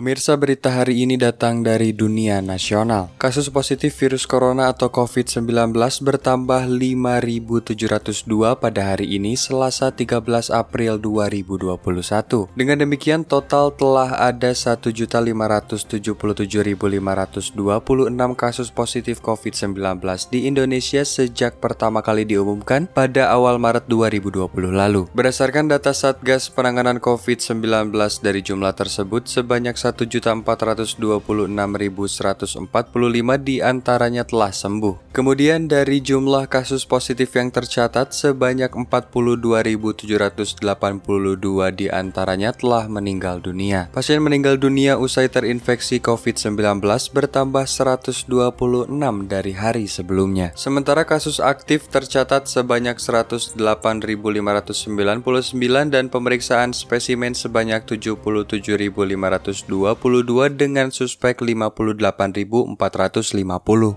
Pemirsa berita hari ini datang dari dunia nasional. Kasus positif virus corona atau COVID-19 bertambah 5.702 pada hari ini Selasa 13 April 2021. Dengan demikian total telah ada 1.577.526 kasus positif COVID-19 di Indonesia sejak pertama kali diumumkan pada awal Maret 2020 lalu. Berdasarkan data Satgas Penanganan COVID-19 dari jumlah tersebut sebanyak 1.426.145 di antaranya telah sembuh. Kemudian dari jumlah kasus positif yang tercatat sebanyak 42.782 di antaranya telah meninggal dunia. Pasien meninggal dunia usai terinfeksi COVID-19 bertambah 126 dari hari sebelumnya. Sementara kasus aktif tercatat sebanyak 108.599 dan pemeriksaan spesimen sebanyak 77.502 22 dengan suspek 58.450.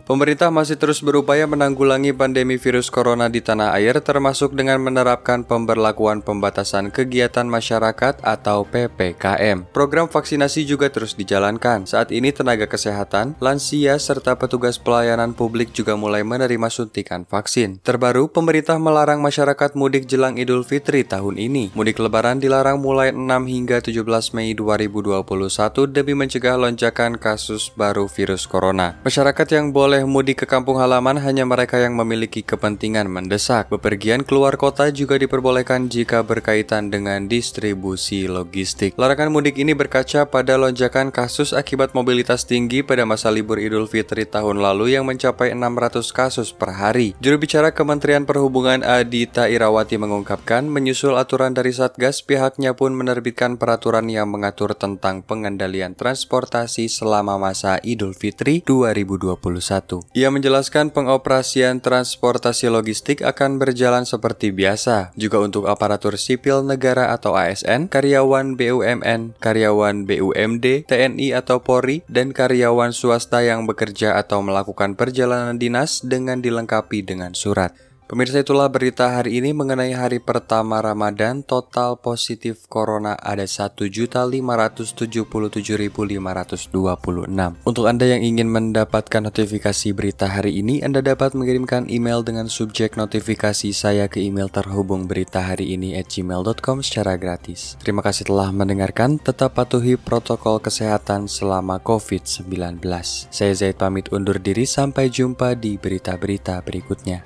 Pemerintah masih terus berupaya menanggulangi pandemi virus corona di tanah air termasuk dengan menerapkan pemberlakuan pembatasan kegiatan masyarakat atau PPKM. Program vaksinasi juga terus dijalankan. Saat ini tenaga kesehatan, lansia serta petugas pelayanan publik juga mulai menerima suntikan vaksin. Terbaru, pemerintah melarang masyarakat mudik jelang Idul Fitri tahun ini. Mudik lebaran dilarang mulai 6 hingga 17 Mei 2021 demi mencegah lonjakan kasus baru virus corona. Masyarakat yang boleh mudik ke kampung halaman hanya mereka yang memiliki kepentingan mendesak. Bepergian keluar kota juga diperbolehkan jika berkaitan dengan distribusi logistik. Larangan mudik ini berkaca pada lonjakan kasus akibat mobilitas tinggi pada masa libur Idul Fitri tahun lalu yang mencapai 600 kasus per hari. Juru bicara Kementerian Perhubungan Adita Irawati mengungkapkan, menyusul aturan dari Satgas, pihaknya pun menerbitkan peraturan yang mengatur tentang pengendalian pengendalian transportasi selama masa Idul Fitri 2021. Ia menjelaskan pengoperasian transportasi logistik akan berjalan seperti biasa, juga untuk aparatur sipil negara atau ASN, karyawan BUMN, karyawan BUMD, TNI atau Polri, dan karyawan swasta yang bekerja atau melakukan perjalanan dinas dengan dilengkapi dengan surat. Pemirsa itulah berita hari ini mengenai hari pertama Ramadan total positif corona ada 1.577.526. Untuk Anda yang ingin mendapatkan notifikasi berita hari ini, Anda dapat mengirimkan email dengan subjek notifikasi saya ke email terhubung berita hari ini at gmail.com secara gratis. Terima kasih telah mendengarkan, tetap patuhi protokol kesehatan selama COVID-19. Saya Zaid pamit undur diri, sampai jumpa di berita-berita berikutnya.